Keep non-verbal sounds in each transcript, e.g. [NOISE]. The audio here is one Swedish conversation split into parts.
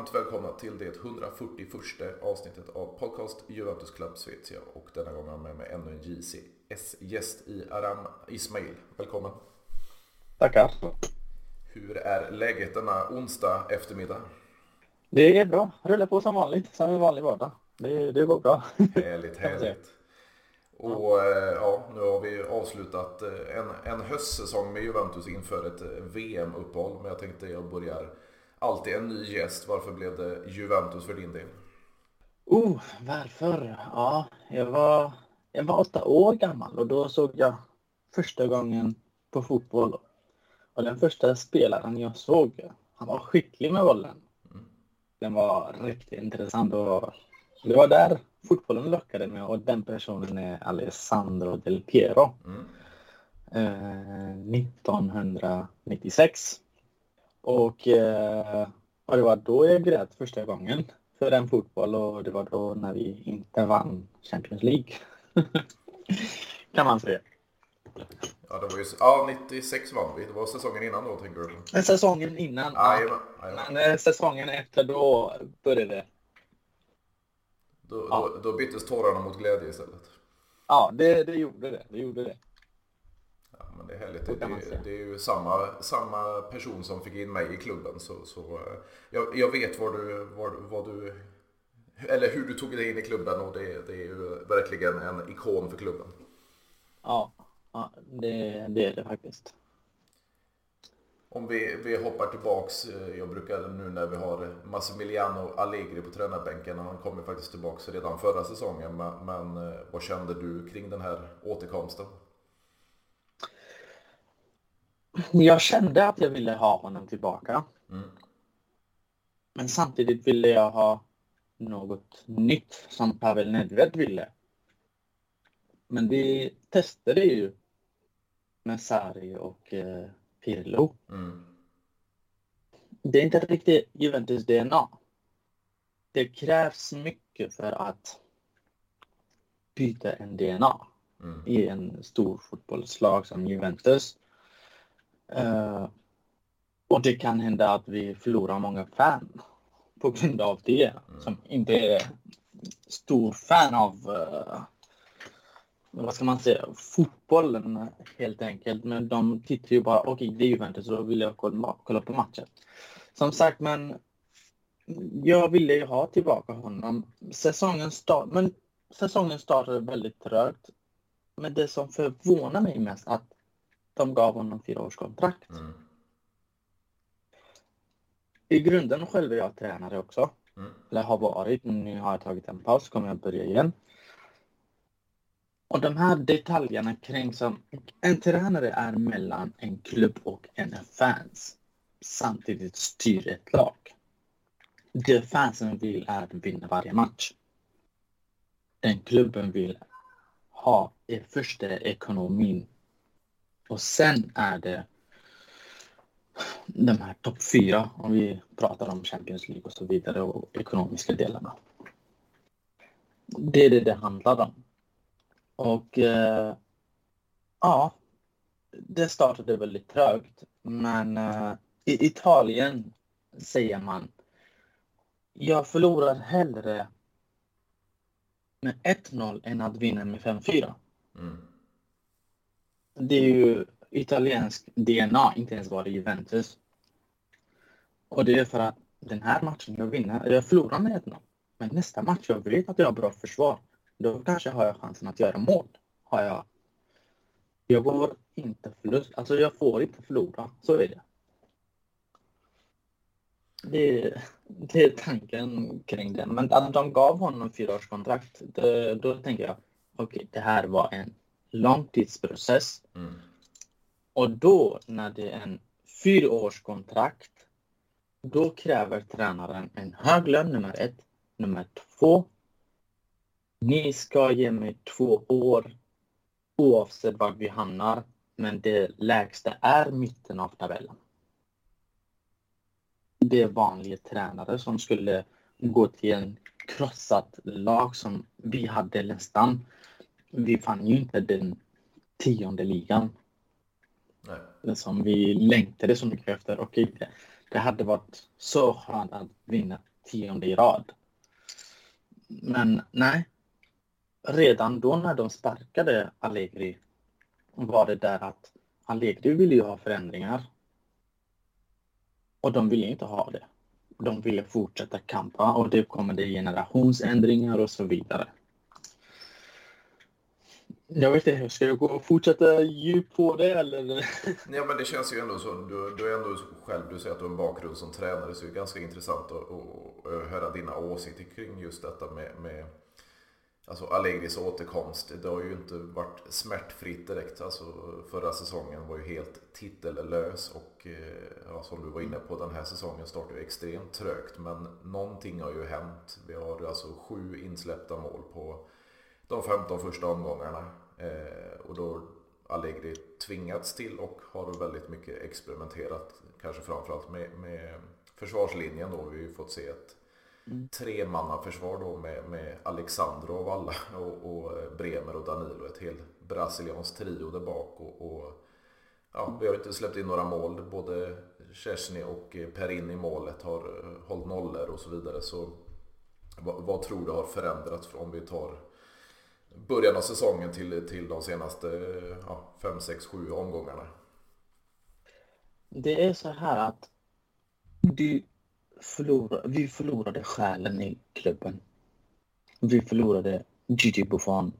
varmt välkomna till det 141 avsnittet av podcast Juventus Club Svezia och denna gång har jag med mig ännu en JCS-gäst i Aram Ismail. Välkommen! Tackar! Hur är läget denna onsdag eftermiddag? Det är bra, rullar på som vanligt, som en vanlig vardag. Det, det går bra. Härligt, härligt. Och eh, ja, nu har vi avslutat eh, en, en höstsäsong med Juventus inför ett eh, VM-uppehåll. Men jag tänkte jag börjar alltid en ny gäst. Varför blev det Juventus för din del? Oh, varför? Ja, jag var, jag var åtta år gammal och då såg jag första gången på fotboll. Och den första spelaren jag såg, han var skicklig med bollen. Mm. Den var riktigt intressant och det var där fotbollen lockade mig och den personen är Alessandro Del Piero. Mm. Eh, 1996. Och, eh, och det var då jag grät första gången för en fotboll och det var då när vi inte vann Champions League. [LAUGHS] kan man säga. Ja, det var ju, ja, 96 vann vi. Det var säsongen innan då, tänker du? Säsongen innan, ja. ja. Men eh, säsongen efter då började det då, ja. då, då byttes tårarna mot glädje istället. Ja, det, det gjorde det. Det gjorde det. Det är härligt. Det, det, det, är ju samma, samma person som fick in mig i klubben. Så, så eh, jag, jag vet vad du, vad, vad du, eller hur du tog dig in i klubben och det, det är ju verkligen en ikon för klubben. Ja, ja det, det är det faktiskt. Om vi, vi hoppar tillbaks, eh, jag brukar nu när vi har Massimiliano Allegri på tränarbänken, han kom ju faktiskt tillbaks redan förra säsongen, men, men eh, vad kände du kring den här återkomsten? Jag kände att jag ville ha honom tillbaka. Mm. Men samtidigt ville jag ha något nytt som Pavel Nedved ville. Men vi testade ju med Sarri och eh, Pirlo. Mm. Det är inte riktigt Juventus DNA. Det krävs mycket för att byta en DNA mm. i en stor fotbollslag som Juventus. Uh, och det kan hända att vi förlorar många fan på grund av det. Mm. Som inte är stor fan av uh, vad ska man säga, fotbollen helt enkelt. Men de tittar ju bara, okej okay, det är Juventus, så då vill jag kolla, kolla på matchen. Som sagt, men jag ville ju ha tillbaka honom. Säsongen, start, men säsongen startade väldigt trögt. Men det som förvånar mig mest att de gav honom fyra års kontrakt. Mm. I grunden själv är jag tränare också. Mm. Eller har varit. Nu har jag tagit en paus, kommer jag börja igen. Och de här detaljerna kring som en tränare är mellan en klubb och en fans samtidigt styr ett lag. Det fansen vill är att vinna varje match. Den klubben vill ha är första ekonomin och sen är det de här topp fyra om vi pratar om Champions League och så vidare och ekonomiska delarna. Det är det det handlar om. Och eh, ja, det startade väldigt trögt. Men eh, i Italien säger man jag förlorar hellre med 1-0 än att vinna med 5-4. Mm. Det är ju italiensk DNA, inte ens bara Juventus. Och det är för att den här matchen jag vinner, jag förlorar med 1-0. Men nästa match, jag vet att jag har bra försvar då kanske har jag chansen att göra mål. Har jag. Jag går inte förlust. Alltså jag får inte förlora. Så är det. Det, det är tanken kring det. Men att de gav honom fyraårskontrakt, då tänker jag okej, okay, det här var en långtidsprocess. Mm. Och då när det är en fyraårskontrakt, då kräver tränaren en hög lön nummer ett. Nummer två, ni ska ge mig två år oavsett var vi hamnar. Men det lägsta är mitten av tabellen. Det är vanliga tränare som skulle gå till en krossat lag som vi hade nästan. Vi fann ju inte den tionde ligan. Nej. Som vi längtade så mycket efter. Och Det hade varit så skönt att vinna tionde i rad. Men nej. Redan då när de sparkade Allegri var det där att Allegri ville ju ha förändringar. Och de ville inte ha det. De ville fortsätta kampa och det kommer det generationsändringar och så vidare. Jag vet inte, ska jag gå och fortsätta djupt på det eller? Ja men det känns ju ändå så. Du, du är ändå själv, du säger att du har en bakgrund som tränare så det är ganska intressant att, att, att höra dina åsikter kring just detta med, med Alltså Allegris återkomst, det har ju inte varit smärtfritt direkt. Alltså förra säsongen var ju helt titellös och eh, ja, som du var inne på, den här säsongen startar ju extremt trögt. Men någonting har ju hänt. Vi har alltså sju insläppta mål på de 15 första omgångarna. Eh, och då Allegri tvingats till och har väldigt mycket experimenterat. Kanske framförallt med, med försvarslinjen då. Vi har ju fått se ett mm. tremannaförsvar då med, med Alexandro av alla och, och, Bremer och Danilo. Ett helt brasilianskt trio där bak. Och, och, ja, vi har inte släppt in några mål. Både Chesney och Perin i målet har hållit nollor och så vidare. Så vad, vad tror du har förändrats om vi tar början av säsongen till, till de senaste 5, 6, 7 omgångarna? Det är så här att du förlorade, vi förlorade själen i klubben. Vi förlorade Gigi Buffon.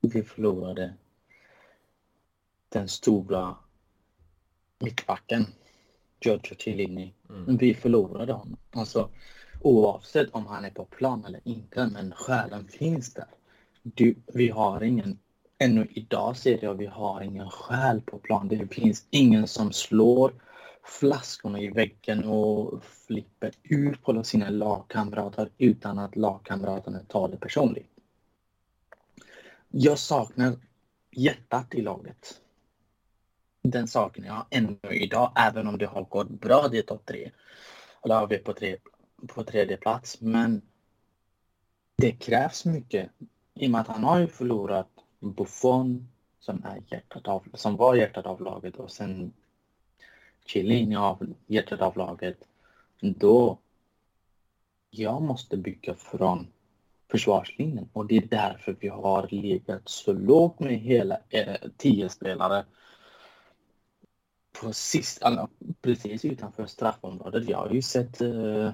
Vi förlorade den stora mittbacken, Giorgio Cellini. Mm. Vi förlorade honom. Alltså, oavsett om han är på plan eller inte, men själen finns där du, vi har ingen, ännu idag ser jag, vi har ingen själ på plan. Det finns ingen som slår flaskorna i väggen och flipper ut på sina lagkamrater utan att lagkamraterna tar det personligt. Jag saknar hjärtat i laget. Den saknar jag ännu idag, även om det har gått bra det topp tre. Eller vi är på, tre, på tredje plats. Men det krävs mycket i och med att han har ju förlorat Buffon som, är hjärtat av, som var hjärtat av laget och sen Chiellini av hjärtat av laget. Då jag måste bygga från försvarslinjen och det är därför vi har legat så lågt med hela eh, tio spelare på sist, alltså, precis utanför straffområdet. Jag har ju sett eh,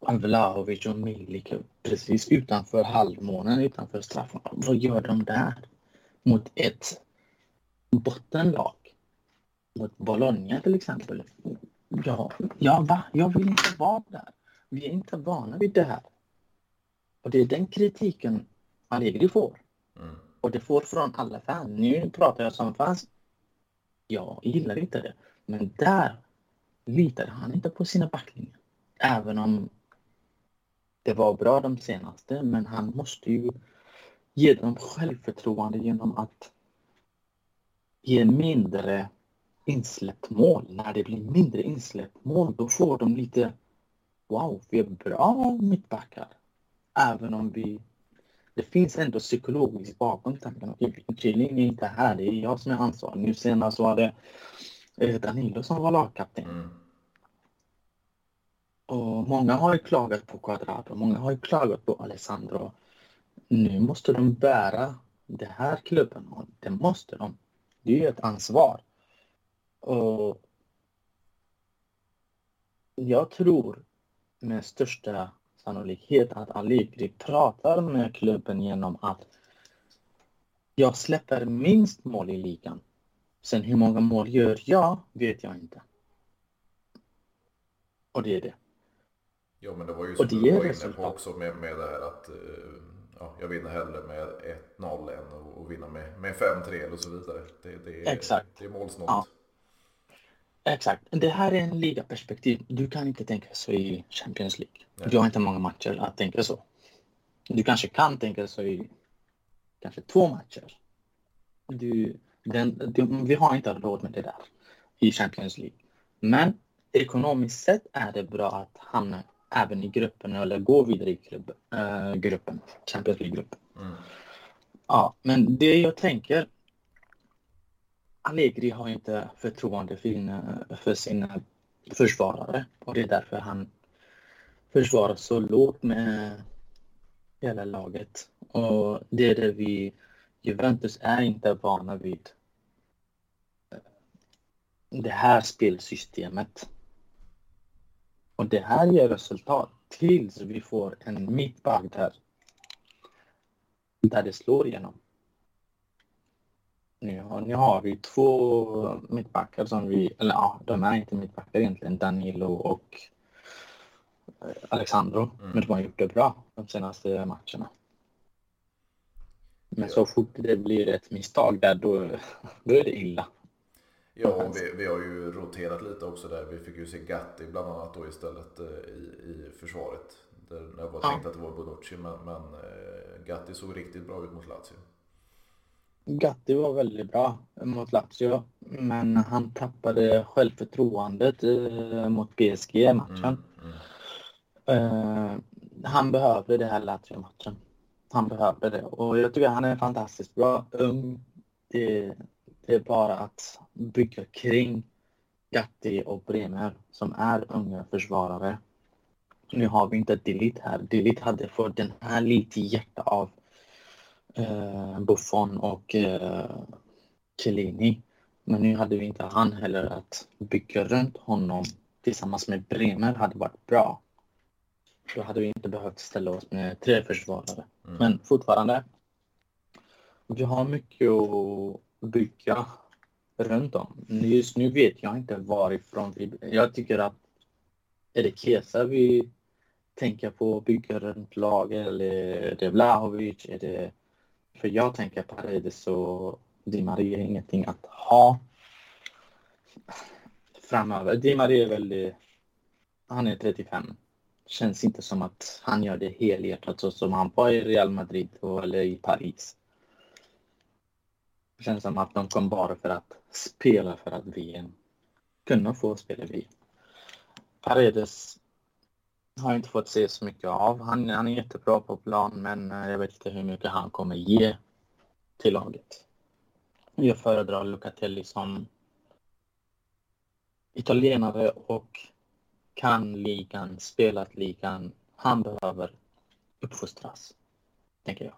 Vlahovic och Milik precis utanför halvmånen, utanför straffen. Vad gör de där? Mot ett bottenlag? Mot Bologna till exempel. Ja, ja va? Jag vill inte vara där. Vi är inte vana vid det här. Och det är den kritiken Allegri får. Mm. Och det får från alla fans. Nu pratar jag som fans. Jag gillar inte det. Men där litar han inte på sina backlingar. Även om det var bra de senaste, men han måste ju ge dem självförtroende genom att ge mindre insläppt mål. När det blir mindre insläppt mål, då får de lite Wow, vi är bra mittbackar. Även om vi... Det finns ändå psykologiskt bakom tanken. Killing är inte här, det är jag som är ansvarig. Nu senast var det eh, Danilo som var lagkapten. Mm. Och många har ju klagat på Quadrado, många har ju klagat på Alessandro. Nu måste de bära den här klubben och det måste de. Det är ju ett ansvar. Och jag tror med största sannolikhet att Allegri pratar med klubben genom att jag släpper minst mål i ligan. Sen hur många mål gör jag vet jag inte. Och det är det. Ja men det var ju som du var inne på också med, med det här att eh, ja, jag vinner hellre med 1-0 än att vinna med, med 5-3 och så vidare. Det, det, är, Exakt. det är målsnålt. Ja. Exakt. Det här är en ligaperspektiv. Du kan inte tänka så i Champions League. Nej. Du har inte många matcher att tänka så. Du kanske kan tänka så i kanske två matcher. Du, den, du, vi har inte råd med det där i Champions League. Men ekonomiskt sett är det bra att hamna även i gruppen eller gå vidare i klubb, äh, gruppen, Champions League-gruppen. Mm. Ja, men det jag tänker Allegri har inte förtroende för sina, för sina försvarare och det är därför han försvarar så lågt med hela laget. Och det är det vi, Juventus är inte vana vid det här spelsystemet. Och det här ger resultat tills vi får en mittback där. Där det slår igenom. Nu har, nu har vi två mittbackar som vi, eller ja, de är inte mittbackar egentligen, Danilo och eh, Alexandro. Mm. Men de har gjort det bra de senaste matcherna. Men så fort det blir ett misstag där, då, då är det illa. Ja, vi, vi har ju roterat lite också där. Vi fick ju se Gatti bland annat då istället eh, i, i försvaret. Där jag var ja. tänkt att det var Bonucci, men, men eh, Gatti såg riktigt bra ut mot Lazio. Gatti var väldigt bra mot Lazio, men han tappade självförtroendet eh, mot PSG i matchen. Mm, mm. han behövde det här Lazio-matchen. Han behövde det och jag tycker han är fantastiskt bra. Ung. Det, det är bara att bygga kring Gatti och Bremer som är unga försvarare. Nu har vi inte Dilit här. Dilit hade fått den här lite hjärta av eh, Buffon och eh, Chiellini. Men nu hade vi inte han heller att bygga runt honom tillsammans med Bremer hade varit bra. Då hade vi inte behövt ställa oss med tre försvarare. Mm. Men fortfarande. Vi har mycket att bygga runt om. Just nu vet jag inte varifrån vi... Jag tycker att är det Kesa vi tänker på att bygga runt lag eller är det Vlahovic? Är det... För jag tänker Paredes och Di Maria är ingenting att ha framöver. Di Maria är väldigt... Han är 35. Känns inte som att han gör det helhjärtat så som han var i Real Madrid eller i Paris. Det känns som att de kom bara för att spela för att VM kunna få spela VM. Paredes har jag inte fått se så mycket av. Han, han är jättebra på plan men eh, jag vet inte hur mycket han kommer ge till laget. Jag föredrar Lucatelli som italienare och kan ligan, spelat ligan. Han behöver uppfostras, tänker jag.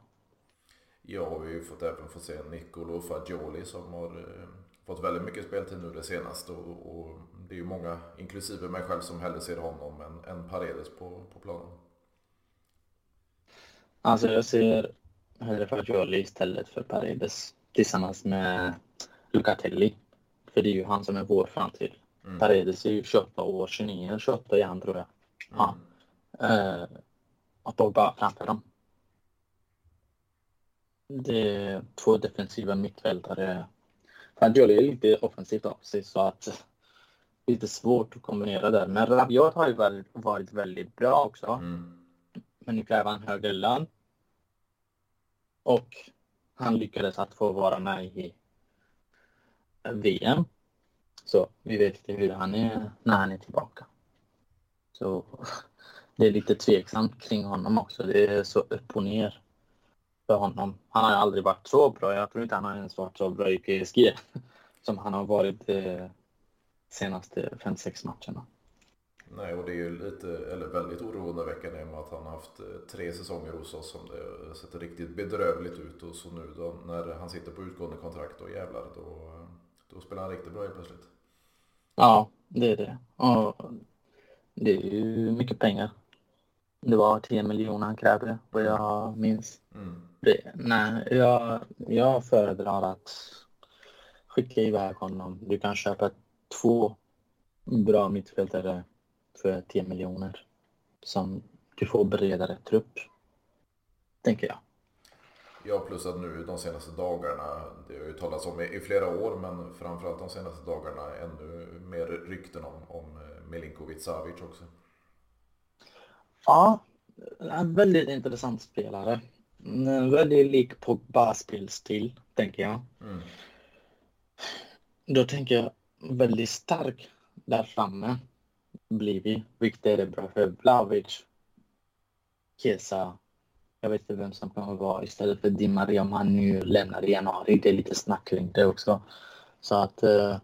Jag har ju fått även fått se Nicolo Fagioli som har eh, fått väldigt mycket speltid nu det senaste och, och, det är ju många, inklusive mig själv, som hellre ser honom än, än Paredes på, på planen. Alltså jag ser hellre Fagioli istället för Paredes tillsammans med Lucatelli. För det är ju han som är vår framtid. Mm. Paredes är ju 28 år, 29 28 är han tror jag. Ja. Mm. Uh, och Pogba framför dem. Det är två defensiva mittfältare. Fagioli är lite offensivt av sig så att det är lite svårt att kombinera där. Men Rabiot har ju varit väldigt bra också. Mm. Men nu kräver han högre lön. Och han lyckades att få vara med i VM. Så vi vet inte hur han är när han är tillbaka. Så det är lite tveksamt kring honom också. Det är så upp och ner för honom. Han har aldrig varit så bra. Jag tror inte han har ens varit så bra i PSG [LAUGHS] som han har varit de senaste 5-6 matcherna. Nej, och det är ju lite, eller väldigt oroväckande med att han har haft eh, tre säsonger hos oss som det sett riktigt bedrövligt ut och så nu då när han sitter på utgående kontrakt och jävlar då, då spelar han riktigt bra helt plötsligt. Ja, det är det. Och det är ju mycket pengar. Det var 10 miljoner han krävde vad jag minns. Mm. Det, nej, jag, jag föredrar att skicka iväg honom. Du kan köpa två bra mittfältare för 10 miljoner. Som du får bredare trupp. Tänker jag. Ja, plus att nu de senaste dagarna, det har ju talats om i flera år, men framförallt de senaste dagarna ännu mer rykten om, om eh, Milinkovic Savic också. Ja, en väldigt intressant spelare. Väldigt lik Pogba spelstil, tänker jag. Mm. Då tänker jag väldigt stark där framme blir vi, vilket är det bra för Vlahovic, Kesa. Jag vet inte vem som kommer vara istället för Di Maria om han nu lämnar i januari. Det är lite snack kring det också. Så att uh,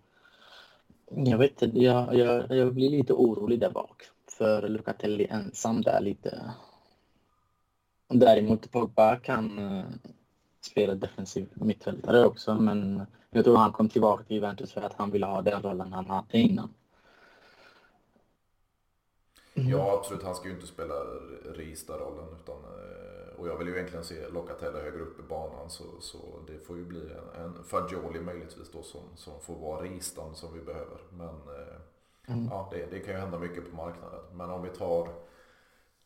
Jag vet inte, jag, jag, jag blir lite orolig där bak. För Lucatelli ensam där lite. Däremot Pogba kan uh, spela defensiv mittfältare också men jag tror han kom tillbaka till Juventus för att han ville ha den rollen han hade innan. Mm. Ja, absolut. Han ska ju inte spela Rista-rollen. Utan, eh, och jag vill ju egentligen se Locatelli högre upp i banan. Så, så det får ju bli en, en Fagioli möjligtvis då som, som får vara Ristan som vi behöver. Men eh, mm. ja, det, det, kan ju hända mycket på marknaden. Men om vi tar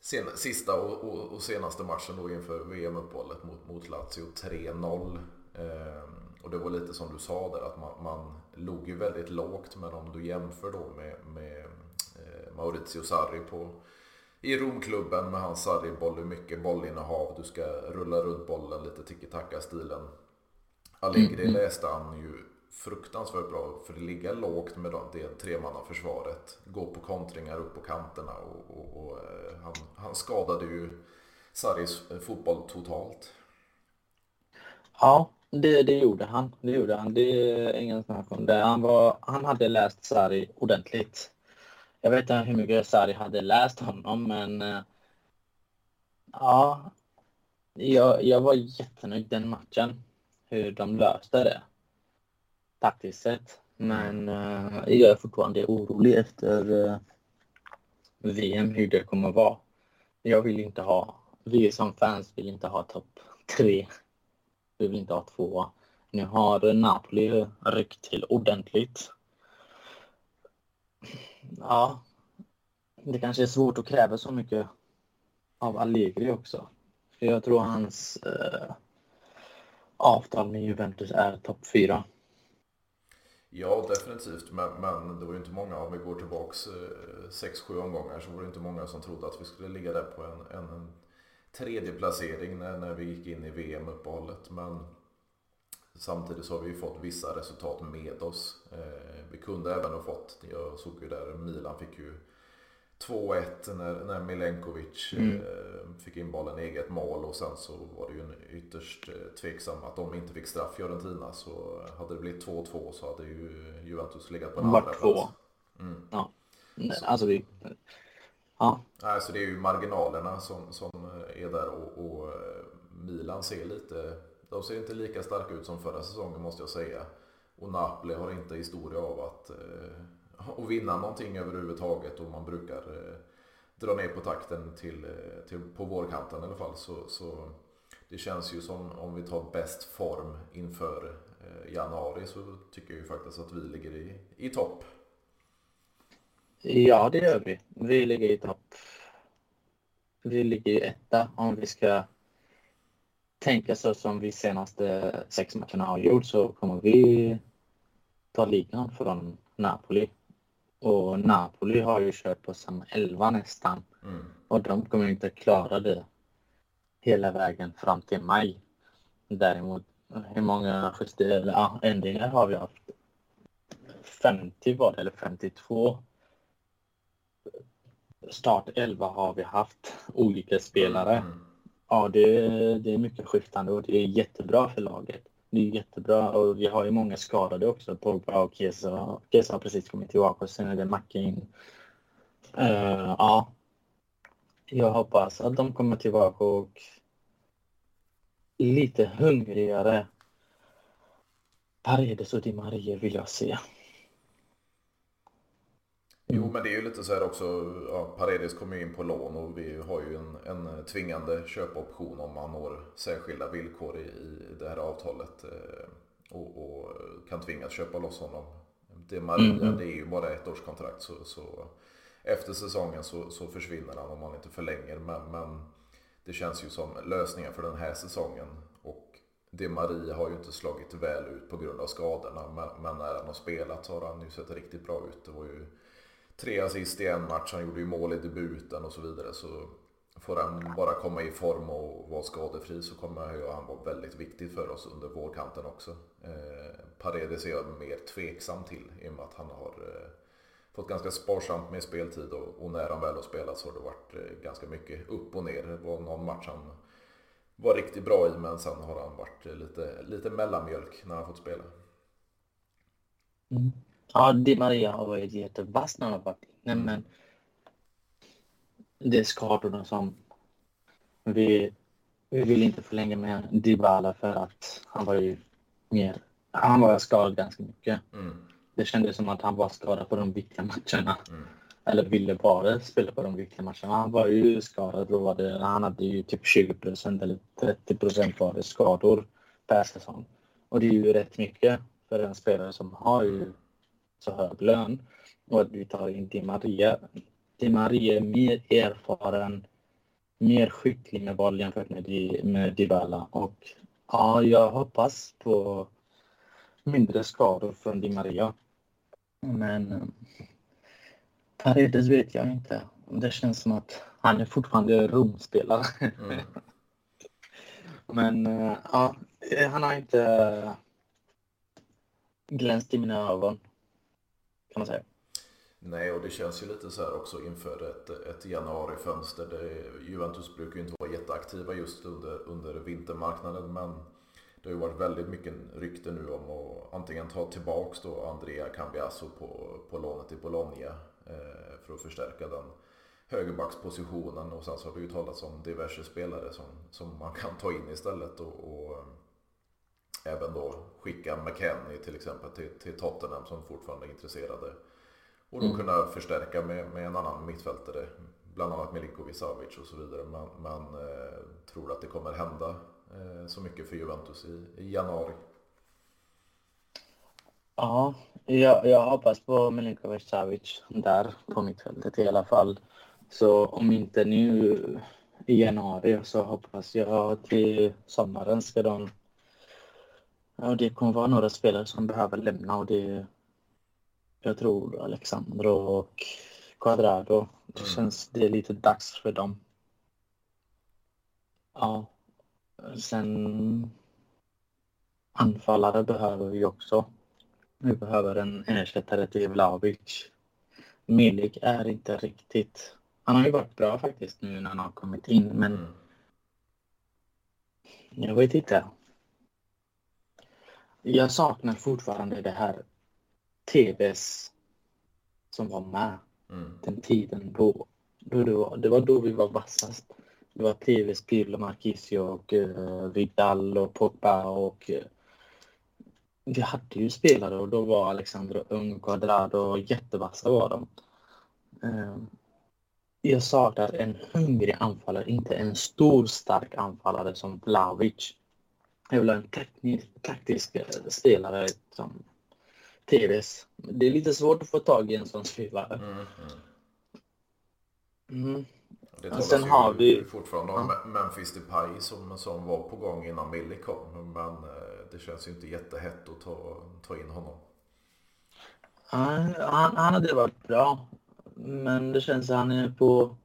sen, sista och, och, och, senaste matchen då inför VM-uppehållet mot, mot Lazio 3-0. Eh, och det var lite som du sa där att man, man låg ju väldigt lågt. Men om du jämför då med, med Maurizio Sarri på, i Romklubben med hans Sarri-boll. Mycket bollinnehav. Du ska rulla runt bollen lite tiki-taka-stilen. Allegri mm. läste han ju fruktansvärt bra för att ligga lågt med det tremannaförsvaret. Gå på kontringar upp på kanterna och, och, och eh, han, han, skadade ju Sarris eh, fotboll totalt. Ja, det, det gjorde han. Det gjorde han. Det är ingen snack om det. Han, var, han hade läst Sarri ordentligt. Jag vet inte hur mycket Sarri hade läst honom, men eh, ja, jag, jag var jättenöjd den matchen. Hur de löste det. Taktiskt sett. Men uh, jag är fortfarande orolig efter uh, VM, hur det kommer vara. Jag vill inte ha, vi som fans vill inte ha topp tre. Vi vill inte ha två. Nu har Napoli ryckt till ordentligt ja, det kanske är svårt att kräva så mycket av Allegri också. För jag tror hans eh, avtal med Juventus är topp fyra. Ja, definitivt. Men, men, det var ju inte många, om vi går tillbaks 6-7 eh, omgångar, så var det inte många som trodde att vi skulle ligga där på en, en, en tredje placering när, när vi gick in i VM-uppehållet. Men Samtidigt så har vi ju fått vissa resultat med oss. Eh, vi kunde även ha fått, jag såg ju där, Milan fick ju 2-1 när, när Milenkovic mm. Eh, fick in bollen i eget mål och sen så var det ju en ytterst eh, tveksam att de inte fick straff Fiorentina så hade det blivit 2-2 så hade ju Juventus legat på en andra plats. Mm. Ja. Så. Alltså vi... Ja. Alltså det är ju marginalerna som, som är där och, och Milan ser lite de ser inte lika starka ut som förra säsongen måste jag säga. Och Napoli har inte historia av att, och att vinna någonting överhuvudtaget och man brukar eh, dra ner på takten till, eh, till, på vårkanten i alla fall. Så, så det känns ju som om vi tar bäst form inför eh, januari så tycker jag ju faktiskt att vi ligger i, i topp. Ja, det gör vi. Vi ligger i topp. Vi ligger i etta om vi ska tänka så som vi senaste sex matcherna har gjort så kommer vi ta ligan från Napoli. Och Napoli har ju kört på samma elva nästan. Mm. Och de kommer inte klara det hela vägen fram till maj. Däremot, hur många justerade ja, ändringar har vi haft? 50 var det, eller 52. Start 11 har vi haft olika spelare. Mm. Ja, det, det är mycket skiftande och det är jättebra för laget. Det är jättebra och vi har ju många skadade också. Pogba och Kesa. Kesa har precis kommit tillbaka och sen är det Macke in. Uh, eh, ja. Jag hoppas att de kommer tillbaka och lite hungrigare. Paredes och Di Maria vill jag se. Jo, men det är ju lite så här också. Ja, Paredes kommer ju in på lån och vi har ju en, en tvingande köpoption om man når särskilda villkor i, i det här avtalet. Eh, och, och, kan tvingas köpa loss honom. Det Maria, mm. det är ju bara ett års kontrakt så, så efter säsongen så, så, försvinner han om man inte förlänger. Men, men det känns ju som lösningen för den här säsongen. Och det Maria har ju inte slagit väl ut på grund av skadorna. Men, men när han har spelat så har han ju sett riktigt bra ut. Det var ju tre assist i en match, han gjorde ju mål i debuten och så vidare. Så får han bara komma i form och vara skadefri så kommer ju han vara väldigt viktig för oss under vårkanten också. Eh, Paredes är jag mer tveksam till i och med att han har eh, fått ganska sparsamt med speltid och, och, när han väl har spelat så har det varit eh, ganska mycket upp och ner. Det var någon match han var riktigt bra i men sen har han varit lite, lite mellanmjölk när han fått spela. Mm. Ja, Di Maria har varit jättevass när han varit inne, men det är skadorna som vi, vi vill inte förlänga med Dybala för att han var ju mer, han var skadad ganska mycket. Mm. Det kändes som att han var skadad på de viktiga matcherna. Mm. Eller ville bara spela på de viktiga matcherna. Han var ju skadad då var det, han hade ju typ 20% eller 30 procent var det skador per säsong. Och det är ju rätt mycket för en spelare som har ju så hög lön. Och att vi tar in Di Maria. Di Maria är mer erfaren, mer skicklig med boll jämfört med, Di, med Dybala. Och ja, jag hoppas på mindre skador från Di Maria. Men Paredes vet jag inte. Det känns som att han är fortfarande rumspelare. Mm. [LAUGHS] Men eh, ja, han har inte glänst i mina ögon. Kan man säga. Nej, och det känns ju lite så här också inför ett, ett januarifönster. Det, Juventus brukar ju inte vara jätteaktiva just under, under vintermarknaden, men det har ju varit väldigt mycket rykte nu om att antingen ta tillbaks då Andrea Cambiasso på, på lånet i Bologna eh, för att förstärka den högerbackspositionen och sen så har det ju talats om diverse spelare som, som man kan ta in istället och, och eh, även då skicka McKennie till exempel till, till Tottenham som fortfarande är intresserade och då mm. kunna förstärka med, med en annan mittfältare bland annat Milinkovic Savic och så vidare men, men eh, tror att det kommer hända eh, så mycket för Juventus i, i januari. Ja, jag, jag hoppas på Milinkovic Savic där på mittfältet i alla fall. Så om inte nu i januari så hoppas jag till sommaren ska de... Ja, det kommer vara några spelare som behöver lämna och det... Jag tror Alexandro och Quadrado. Det mm. känns... Det är lite dags för dem. Ja. Sen... Anfallare behöver vi också. Vi behöver en ersättare till Vlahovic. Milik är inte riktigt han har ju varit bra faktiskt nu när han har kommit in, men mm. jag vet inte. Jag saknar fortfarande det här TVs som var med. Mm. Den tiden då, då det, var, det var då vi var vassast. Det var TVs Pirlo, Marquisio och uh, Vidal och Pogba och uh, vi hade ju spelare och då var Alexander Ung, Quadrado jättevassa var de. Uh, jag saknar en hungrig anfallare, inte en stor stark anfallare som Vlahovic. Jag vill ha en teknisk, taktisk spelare som TVs. Det är lite svårt att få tag i en sån spelare. Mm, mm. Mm. Det talas sen har vi... fortfarande om ja. Memphis Depay som, som var på gång innan Millie kom. Men eh, det känns ju inte jättehett att ta, ta in honom. Han, han, han hade varit bra. Men det känns att han är på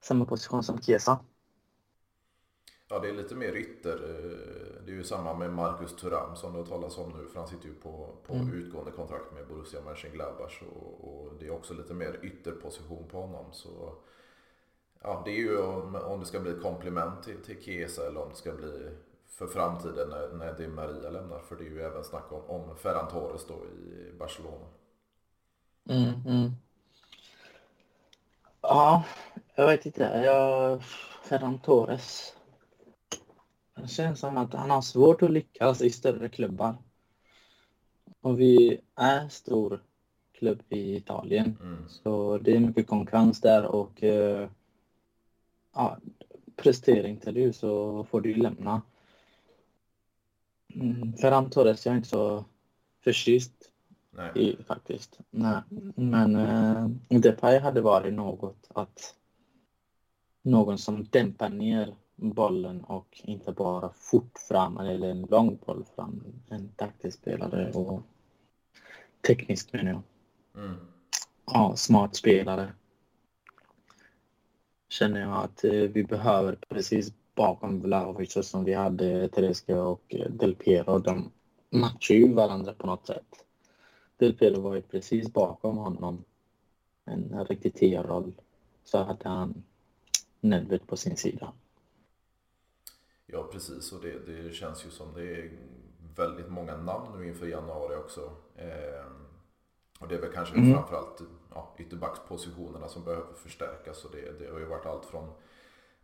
samma position som Chiesa. Ja, det är lite mer ytter. Eh, det är ju samma med Marcus Thuram som det har talats om nu. För han sitter ju på, på mm. utgående kontrakt med Borussia Mönchengladbach. Och, och det är också lite mer ytterposition på honom. Så ja, det är ju om, om det ska bli komplement till, till Chiesa eller om det ska bli för framtiden när, när Di Maria lämnar. För det är ju även snack om, om Ferran Torres då i Barcelona. Mm, mm. Ja, jag vet inte. Jag... Ferran Torres. Det känns som att han har svårt att lyckas i större klubbar. Och vi är stor klubb i Italien. Mm. Så det är mycket konkurrens där och uh, ja, presterar inte du så får du lämna. Mm, Ferran Torres, jag är inte så förtjust Nej. I, faktiskt. Nej. Men eh, Depay hade varit något att någon som dämpar ner bollen och inte bara fort fram eller en lång boll fram. En taktisk spelare och teknisk menar jag. Mm. Ja, smart spelare. Känner jag att eh, vi behöver precis bakom Vlahovic som vi hade Tereska och Del Piero. De matchar ju varandra på något sätt. Del Piero var ju precis bakom honom. En riktig tia-roll. Så hade han Nedved på sin sida. Ja precis och det, det, känns ju som det är väldigt många namn nu inför januari också. Eh, Och det är väl kanske mm. framförallt ja, ytterbackspositionerna som behöver förstärkas. Och det, det har ju varit allt från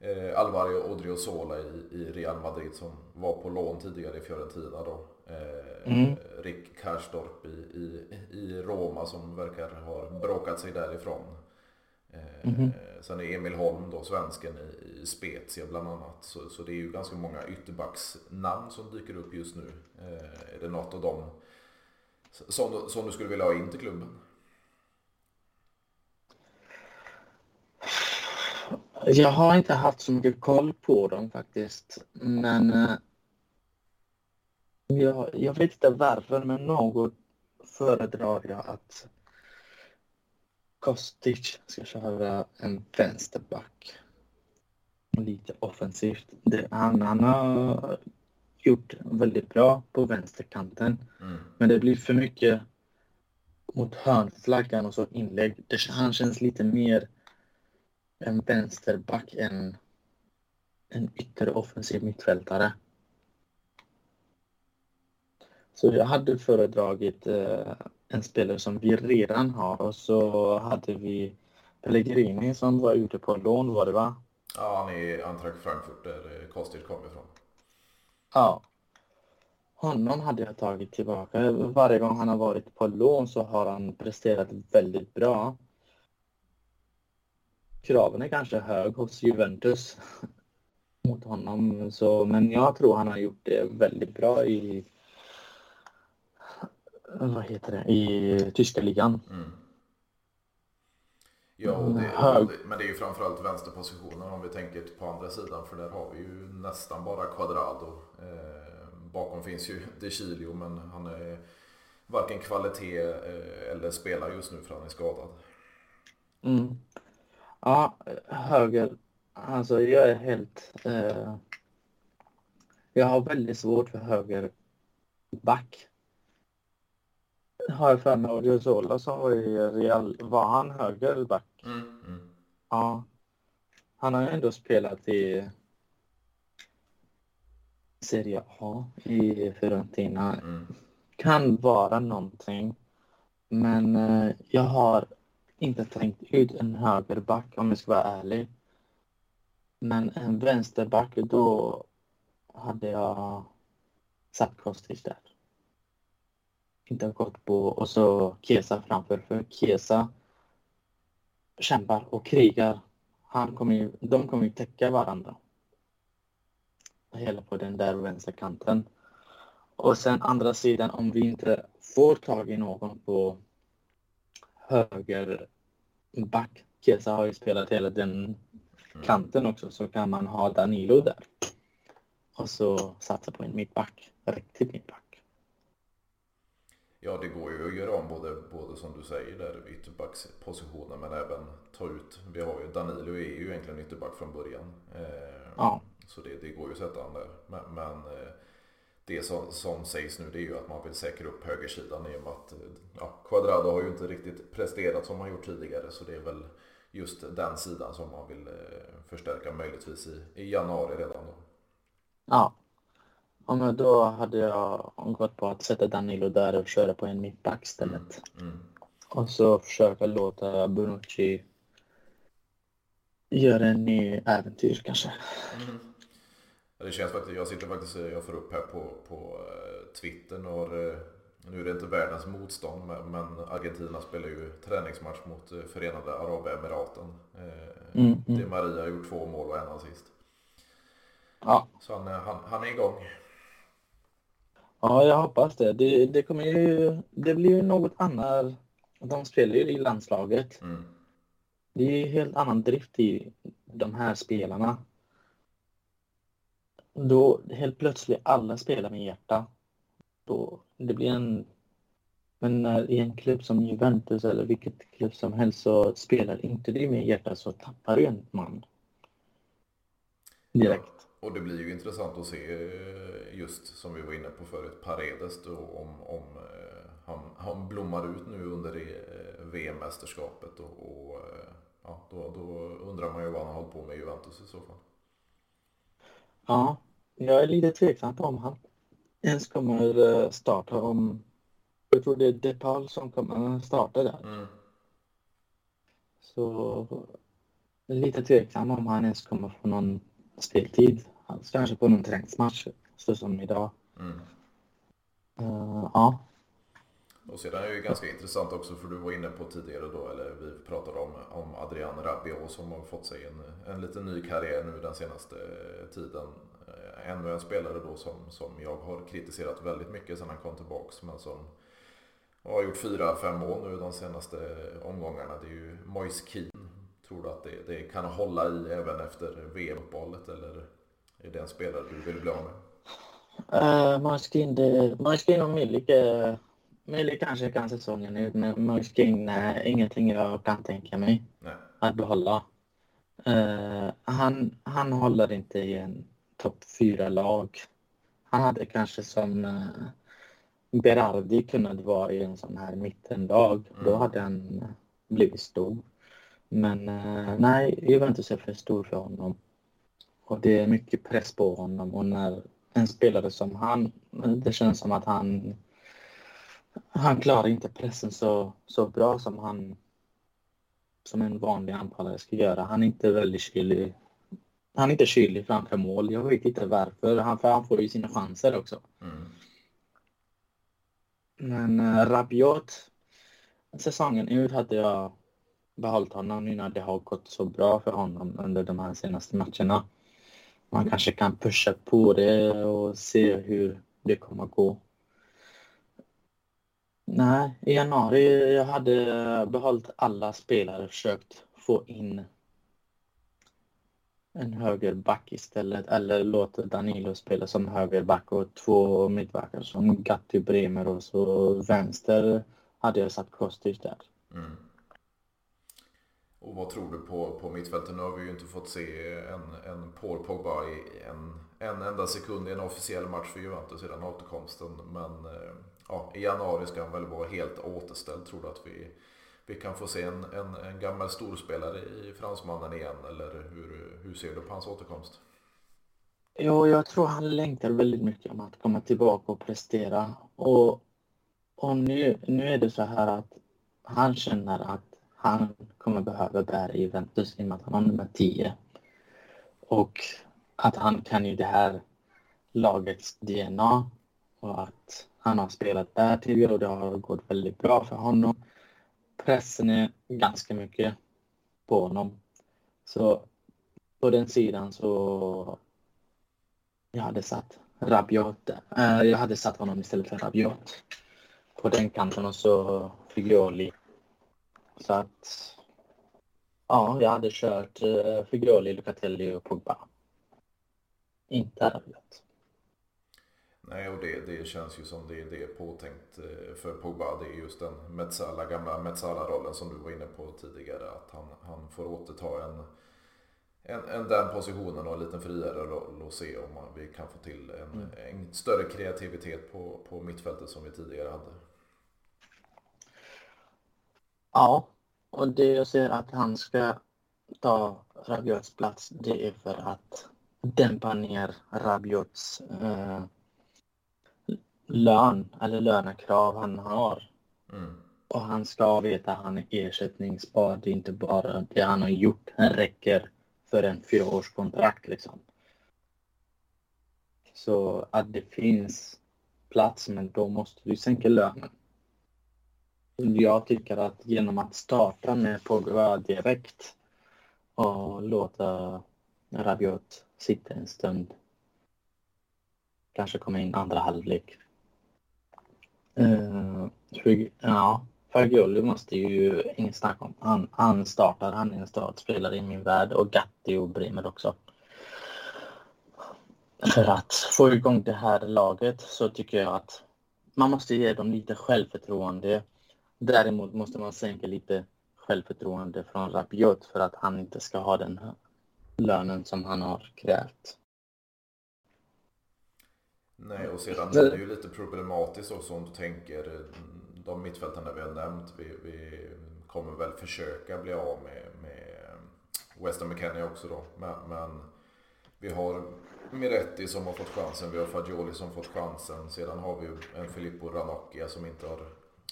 eh, Alvaro Odriozola i, i Real Madrid som var på lån tidigare i Fiorentina då. Eh, mm. Rick Karstorp i, i, i Roma som verkar ha bråkat sig därifrån. Mm. Sen är Emil Holm då, svensken i, i Spezia bland annat. Så, så det är ju ganska många ytterbacksnamn som dyker upp just nu. Eh, är det något av dem som, som du skulle vilja ha in till klubben? Jag har inte haft så mycket koll på dem faktiskt. Men eh, jag, jag vet inte varför, men något föredrar jag att Kostic ska köra en vänsterback. Lite offensivt. Det, han, han har gjort väldigt bra på vänsterkanten. Mm. Men det blir för mycket mot hörnflaggan och så inlägg. Det, han känns lite mer en vänsterback än en ytteroffensiv mittfältare. Så jag hade föredragit eh, en spelare som vi redan har och så hade vi Pellegrini som var ute på lån var det va? Ja, han är Eintracht Frankfurt där Kostic kom ifrån. Ja. Honom hade jag tagit tillbaka. Varje gång han har varit på lån så har han presterat väldigt bra. Kraven är kanske hög hos Juventus [LAUGHS] mot honom, så, men jag tror han har gjort det väldigt bra i vad heter det, i tyska ligan. Mm. Ja, och det, men det är ju framförallt vänsterpositionen om vi tänker på andra sidan för där har vi ju nästan bara Quadrado. Eh, bakom finns ju [LAUGHS] De Chilio men han är varken kvalitet eh, eller spelar just nu för han är skadad. Mm. Ja, höger. Alltså jag är helt... Eh, jag har väldigt svårt för höger back har jag för mig. Odriozola som var i Real, var han högerback? Mm, mm. Ja. Han har ju ändå spelat i Serie A i Fiorentina. Mm. Kan vara någonting. Men eh, jag har inte tänkt ut en högerback om jag ska vara ärlig. Men en vänsterback, då hade jag satt Kostic där inte har gått på och så Kesa framför. För Kesa kämpar och krigar. Han kommer ju, de kommer ju täcka varandra. Hela på den där vänsterkanten. Och sen andra sidan om vi inte får tag i någon på höger back. Kesa har ju spelat hela den kanten också så kan man ha Danilo där. Och så satsa på en mittback. Riktig mittback. Ja, det går ju att göra om både, både som du säger där ytterbackspositionen men även ta ut. Vi har ju Danilo är ju egentligen ytterback från början. Eh, ja. Så det, det går ju att sätta han där. Men, men eh, det som, som sägs nu det är ju att man vill säkra upp högersidan i och med att ja, Quadrado har ju inte riktigt presterat som han gjort tidigare så det är väl just den sidan som man vill eh, förstärka möjligtvis i, i januari redan då. Ja, Ja, men då hade jag gått på att sätta Danilo där och köra på en mittback istället. Mm. Mm. Och så försöka låta Bonucci göra en ny äventyr kanske. Mm. Det känns faktiskt, jag sitter faktiskt, jag får upp här på, på uh, Twitter och uh, nu är det inte världens motstånd men Argentina spelar ju träningsmatch mot uh, Förenade Arabemiraten. Mm, mm. Det Maria har gjort två mål och en assist. Ja. Så han, han, han är igång. Ja, jag hoppas det. Det, det kommer ju, det blir ju något annat. De spelar ju i landslaget. Mm. Det är helt annan drift i de här spelarna. Då helt plötsligt alla spelar med hjärta. Då det blir en... Men när i en klubb som Juventus eller vilket klubb som helst så spelar inte det med hjärta så tappar du en man. Direkt. Och det blir ju intressant att se eh, just som vi var inne på förut, Paredes då om, om eh, han, han blommar ut nu under eh, VM-mästerskapet och, och ja, då, då undrar man ju vad han har hållit på med i Juventus i så fall. Ja, jag är lite tveksam på om han ens kommer starta om Jag tror det är DePaul som kommer starta där. Mm. Så lite tveksam om han ens kommer få någon speltid. Alltså, kanske på någon träningsmatch, så som idag. Mm. Uh, ja. Och sedan är det ju ganska intressant också för du var inne på tidigare då, eller vi pratade om, om Adrian Rabiot som har fått sig en, en lite ny karriär nu den senaste tiden. Eh, ännu en spelare då som, som jag har kritiserat väldigt mycket sedan han kom tillbaks men som har gjort fyra, fem mål nu de senaste omgångarna. Det är ju Moise Keane. Tror du att det, det kan hålla i även efter VM-uppehållet eller är det en spelare du vill bli av med? Uh, Moise Keane, Moise Keane och Milik uh Möjligt kanske kan säsongen ut, men Muskin är ingenting jag kan tänka mig Nej. att behålla. Uh, han, han håller inte i en topp fyra lag Han hade kanske som uh, Berardi kunnat vara i en sån här mittenlag. Mm. Då hade han blivit stor. Men uh, nej, Juventus är för stor för honom. Och det är mycket press på honom och när en spelare som han, det känns som att han han klarar inte pressen så, så bra som han som en vanlig anfallare ska göra. Han är inte väldigt kylig. Han är inte kylig framför mål. Jag vet inte varför. Han, för han får ju sina chanser också. Mm. Men äh, Rabiot, säsongen ut hade jag behållit honom nu när det har gått så bra för honom under de här senaste matcherna. Man kanske kan pusha på det och se hur det kommer att gå. Nej, i januari jag hade behållit alla spelare, och försökt få in en högerback istället eller låta Danilo spela som högerback och två mittbackar som Gatti Bremer och så vänster hade jag satt Kostic där. Mm. Och vad tror du på, på mittfältet? Nu har vi ju inte fått se en, en Paul Pogba i en, en enda sekund i en officiell match för Juventus sedan återkomsten. Men eh, ja, i januari ska han väl vara helt återställd. Tror du att vi, vi kan få se en, en, en gammal storspelare i fransmannen igen? Eller hur, hur ser du på hans återkomst? Ja, jag tror han längtar väldigt mycket om att komma tillbaka och prestera. Och, och nu, nu är det så här att han känner att han kommer behöva bära Juventus i och med att han har nummer 10. Och att han kan ju det här lagets DNA och att han har spelat där tidigare och det har gått väldigt bra för honom. Pressen är ganska mycket på honom. Så på den sidan så jag hade satt Rabiot äh, Jag hade satt honom istället för Rabiot på den kanten och så Figlioli. Så att ja, jag hade kört äh, Figlioli, Lucatelli och Pogba. Inte Rabiot. Nej, och det, det känns ju som det, det är påtänkt eh, för Pogba. Det är just den Metsala, gamla Metsala-rollen som du var inne på tidigare. Att han, han får återta en, en, en den positionen och en lite friare roll och se om man, vi kan få till en, mm. en större kreativitet på, på mittfältet som vi tidigare hade. Ja, och det jag ser att han ska ta Rabiots plats det är för att dämpa ner Rabiots eh, lön eller lönekrav han har. Mm. Och han ska veta att han är ersättningsbar. Det är inte bara det han har gjort. Han räcker för en fyraårskontrakt liksom. Så att det finns plats, men då måste du sänka lönen. Jag tycker att genom att starta med Pogba direkt och låta Rabiot sitta en stund. Kanske komma in andra halvlek. Uh, ja, Fagioli måste ju inget snack om. Han, han startar, han är en startspelare i min värld och Gatti och Bremer också. För att få igång det här laget så tycker jag att man måste ge dem lite självförtroende. Däremot måste man sänka lite självförtroende från Rabiot för att han inte ska ha den lönen som han har krävt. Nej, och sedan är det ju lite problematiskt också om du tänker de mittfältarna vi har nämnt. Vi, vi kommer väl försöka bli av med, med Weston McKennie också då. Men, men vi har Miretti som har fått chansen, vi har Fagioli som fått chansen. Sedan har vi en Filippo Ranocchia som inte har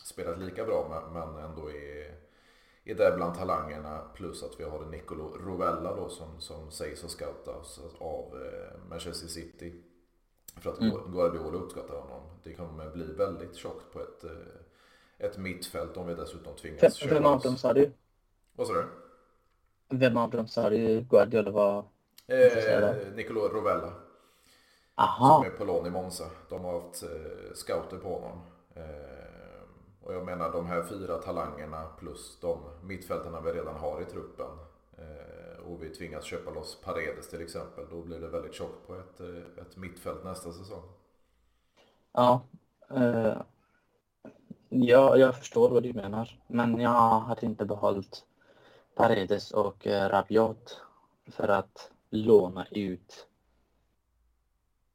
spelat lika bra men ändå är, är där bland talangerna. Plus att vi har Nicolo Rovella då som, som sägs ha scoutats av eh, Manchester City. För att mm. Guardiola uppskattar honom. Det kommer bli väldigt tjockt på ett, eh, ett mittfält om vi dessutom tvingas köpa Vem av dem sa du? Vad sa du? Vem av dem sa du Guardiola var? Eh, Nicolo Rovella. Aha. Som är på lån i Monza. De har haft eh, scouter på honom. Eh, och jag menar de här fyra talangerna plus de mittfältarna vi redan har i truppen. Eh, och vi tvingas köpa loss Paredes till exempel. Då blir det väldigt tjockt på ett, eh, ett mittfält nästa säsong. Ja. Eh, ja, jag förstår vad du menar. Men jag hade inte behållit Paredes och eh, Rabiot för att låna ut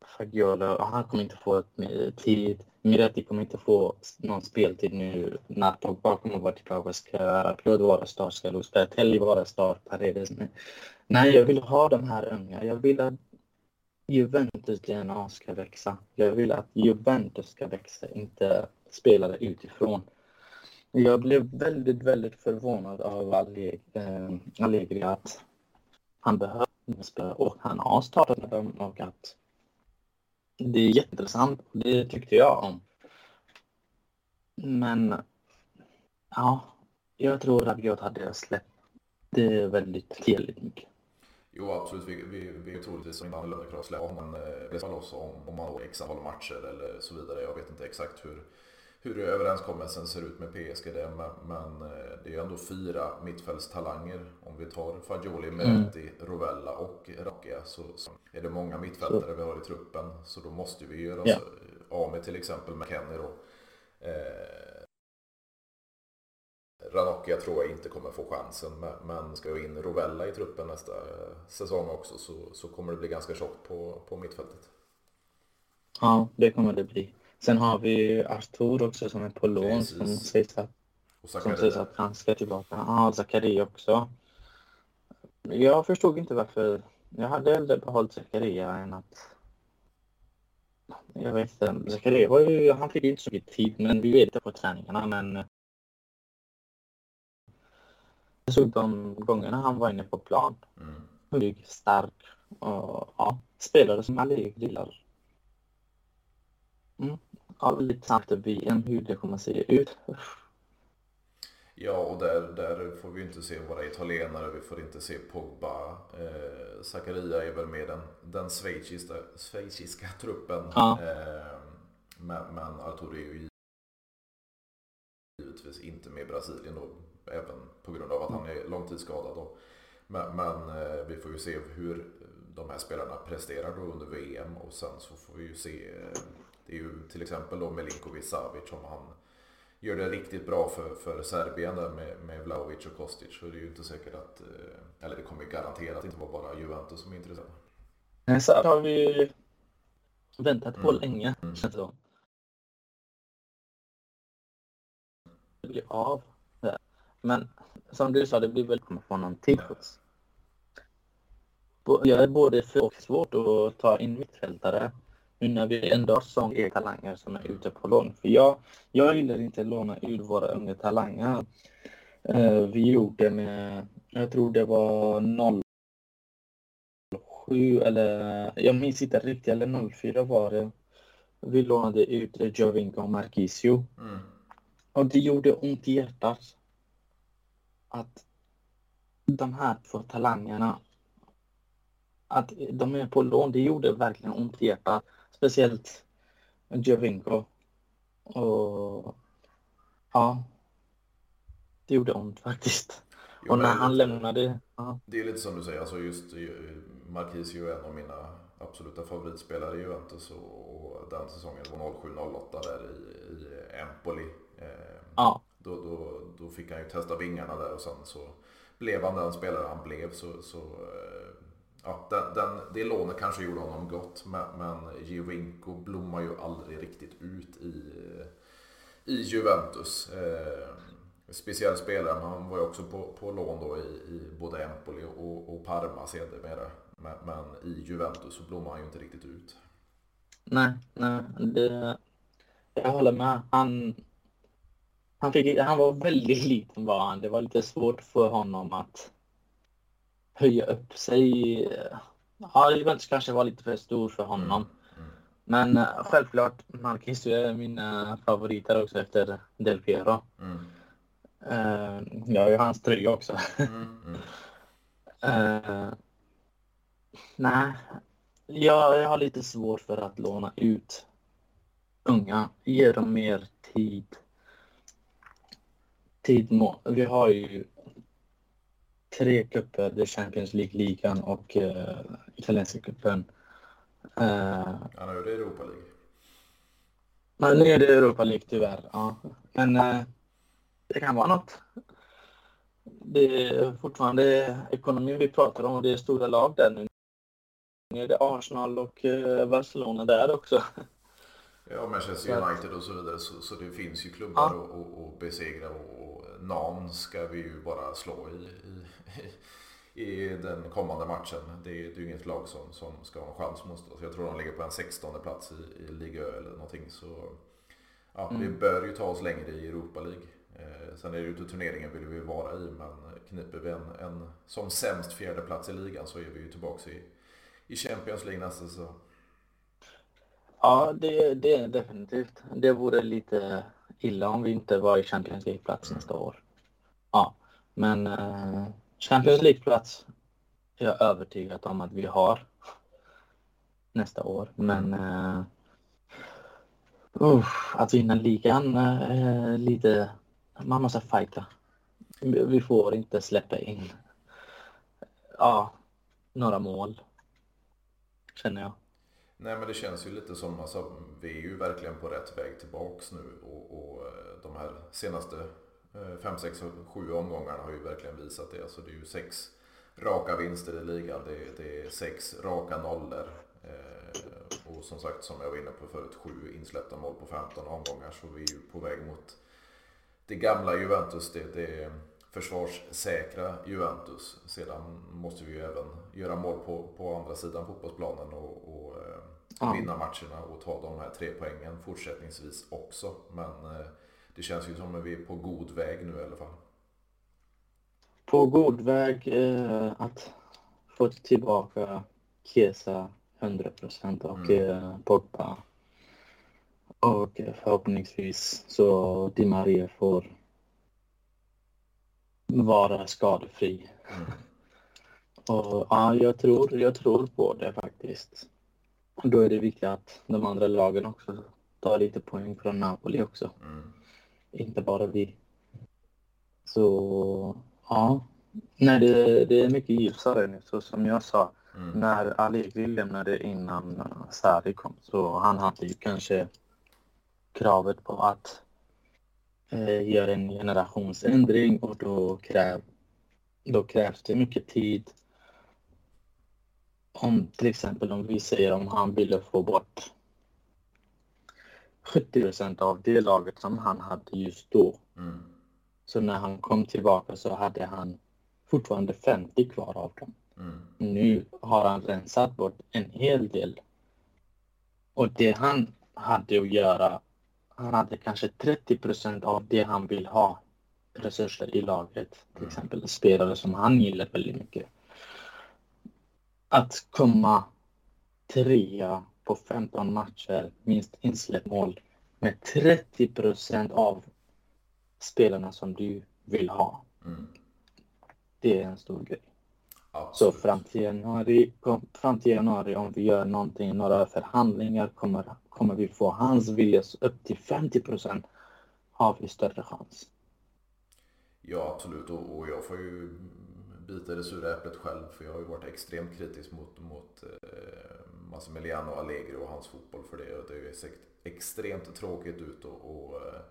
Fagiola. Han kommer inte få tid. Mirati typ, kommer inte få någon speltid nu när Pogba kommer vara tillbaka. Ska Rabiot vara start? Ska Losbertelli vara start? Paredes? Nej, jag vill ha de här unga. Jag vill att Juventus DNA ska växa. Jag vill att Juventus ska växa, inte spelare utifrån. Jag blev väldigt, väldigt förvånad av eh, Allegri att han behöver spela och han har startat med dem och att det är jätteintressant. Det tyckte jag om. Men ja, jag tror att jag hade släppt det väldigt tidigt mycket. Jo absolut, vi, vi, vi är troligtvis inte annorlunda krav släppa man eh, loss om, om man då x antal matcher eller så vidare. Jag vet inte exakt hur, hur överenskommelsen ser ut med PSG det, men, eh, det är ändå fyra mittfältstalanger. Om vi tar Fagioli, Meretti, mm. Rovella och Rockia så, så, är det många mittfältare vi har i truppen. Så då måste vi göra ja. av med till exempel McKennie då. Eh, Ranocchia tror jag inte kommer få chansen men ska vi in Rovella i truppen nästa säsong också så, så kommer det bli ganska tjockt på, på mittfältet. Ja, det kommer det bli. Sen har vi Artur också som är på lån som sägs att, som sägs att han ska tillbaka. Ja, Zakaria också. Jag förstod inte varför. Jag hade hellre behållit Zakaria än att... Jag vet inte. Zakaria var ju, han fick inte så mycket tid, men vi vet det på träningarna. Men jag såg de gångerna han var inne på plan. Mm. stark och ja, spelare som alla gillar. Mm ja, lite snabbt VM, hur det kommer att se ut. Ja, och där, där får vi inte se våra italienare, vi får inte se Pogba. Eh, Zakaria är väl med den, den schweiziska, schweiziska truppen. Ja. Eh, men, men Arturo är ju givetvis inte med Brasilien då, även på grund av att han är långtidsskadad. Då. Men, men eh, vi får ju se hur de här spelarna presterar då under VM och sen så får vi ju se eh, det är ju till exempel då Milinkovic Savic om han gör det riktigt bra för, för Serbien där med, med Vlahovic och Kostic så är det ju inte säkert att, eh, eller det kommer garanterat inte vara bara Juventus som är intresserade. Så här har vi väntat på mm. länge mm. känns det som. Det blir av. Men som du sa, det blir väl kommer få någon tips. Jag är både för och svårt att ta in mittfältare nu när vi ändå har sån e talanger som är ute på lån. För jag, jag gillar inte att låna ut våra unga talanger. Uh, vi gjorde med, jag tror det var 07 eller jag minns inte riktigt, eller 04 var det. Vi lånade ut Jovinko och Marquisio. Mm. Och det gjorde ont i hjärtat. Att de här två talangerna att de är på lån, det gjorde verkligen ont i hjärtat. Speciellt Jovinko. Och ja, det gjorde ont faktiskt. Jo, och när han lämnade... Ja. Det är lite som du säger, alltså just Marquisio är en av mina absoluta favoritspelare i Juventus och, den säsongen var 07-08 där i, i Empoli. Eh, ja. då, då, då fick han ju testa vingarna där och sen så blev han den spelare han blev så, så att den, den, det lånet kanske gjorde honom gott men, men Giovinco blommar ju aldrig riktigt ut i, i Juventus. Eh, speciell spelare, men han var ju också på, på lån då i, i både Empoli och, och Parma sedermera. Men, men i Juventus så blommar han ju inte riktigt ut. Nej, nej. Det, jag håller med. Han, han, fick, han var väldigt liten var han. Det var lite svårt för honom att höja upp sig. Ja, Juventus kanske var lite för stor för honom. Mm. Men eh, självklart, Marquis är min eh, favorit här också efter Del Piero. Mm. Uh, jag har ju hans tröja också. uh, [LAUGHS] nej, jag, jag har lite svårt för att låna ut unga. Ge dem mer tid. tid må. Vi har ju tre cuper, det är Champions League-ligan och uh, italienska cupen. Uh, ja, nu är det Europa League. Men nu är det Europa League tyvärr. Ja. Men uh, det kan vara något. Det är fortfarande ekonomi vi pratar om och det är stora lag där nu. Nu är det Arsenal och uh, Barcelona där också. Ja, Manchester United och så vidare. Så, så det finns ju klubbar ja. och besegra och, Nan ska vi ju bara slå i, i, i den kommande matchen. Det är, det är ju inget lag som, som ska ha en chans mot oss. Jag tror de ligger på en 16 plats i, i Liga Ö eller någonting. Så ja, mm. vi bör ju ta oss längre i Europa League. Eh, sen är det ju inte turneringen vill vi vara i, men kniper vi en, en som sämst fjärde plats i ligan så är vi ju tillbaka i, i Champions League nästa säsong. Ja, det, det är definitivt. Det vore lite illa om vi inte var i Champions League-plats nästa år. Ja, men eh, Champions League-plats är jag övertygad om att vi har nästa år. Men eh, uh, att vinna ligan är lite... Man måste fighta. Vi får inte släppa in ja, några mål, känner jag. Nej men det känns ju lite som, alltså, vi är ju verkligen på rätt väg tillbaks nu och, och eh, de här senaste 5, 6, 7 omgångarna har ju verkligen visat det. Alltså det är ju sex raka vinster i ligan, det, det är sex raka nollor. Eh, och som sagt, som jag var inne på förut, sju insläppta mål på 15 omgångar. Så vi är ju på väg mot det gamla Juventus, det, det försvarssäkra Juventus. Sedan måste vi ju även göra mål på, på andra sidan fotbollsplanen och, och eh, ja. vinna matcherna och ta de här tre poängen fortsättningsvis också. Men eh, det känns ju som att vi är på god väg nu i alla fall. På god väg eh, att få tillbaka Kesa 100% och mm. eh, Pogba. Och förhoppningsvis så Di Maria får vara skadefri. Mm. [LAUGHS] Och ja, jag tror, jag tror på det faktiskt. Då är det viktigt att de andra lagen också tar lite poäng från Napoli också. Mm. Inte bara vi. Så ja, Nej, det, det är mycket ljusare nu. Så som jag sa, mm. när Allegri lämnade innan Sarri kom så han hade ju kanske kravet på att eh, göra en generationsändring och då, kräv, då krävs det mycket tid om till exempel om vi säger om han ville få bort 70 procent av det laget som han hade just då. Mm. Så när han kom tillbaka så hade han fortfarande 50 kvar av dem. Mm. Nu har han rensat bort en hel del. Och det han hade att göra, han hade kanske 30 procent av det han vill ha resurser i laget. Till mm. exempel spelare som han gillar väldigt mycket att komma trea på 15 matcher, minst insläppt mål med 30 procent av spelarna som du vill ha. Mm. Det är en stor grej. Absolut. Så fram till, januari, fram till januari, om vi gör någonting, några förhandlingar, kommer, kommer vi få hans vilja upp till 50 procent har vi större chans. Ja, absolut. Och, och jag får ju bita det sura äpplet själv för jag har ju varit extremt kritisk mot, mot eh, Massimiliano Allegri och hans fotboll för det. och Det har ju sett extremt tråkigt ut och, och eh,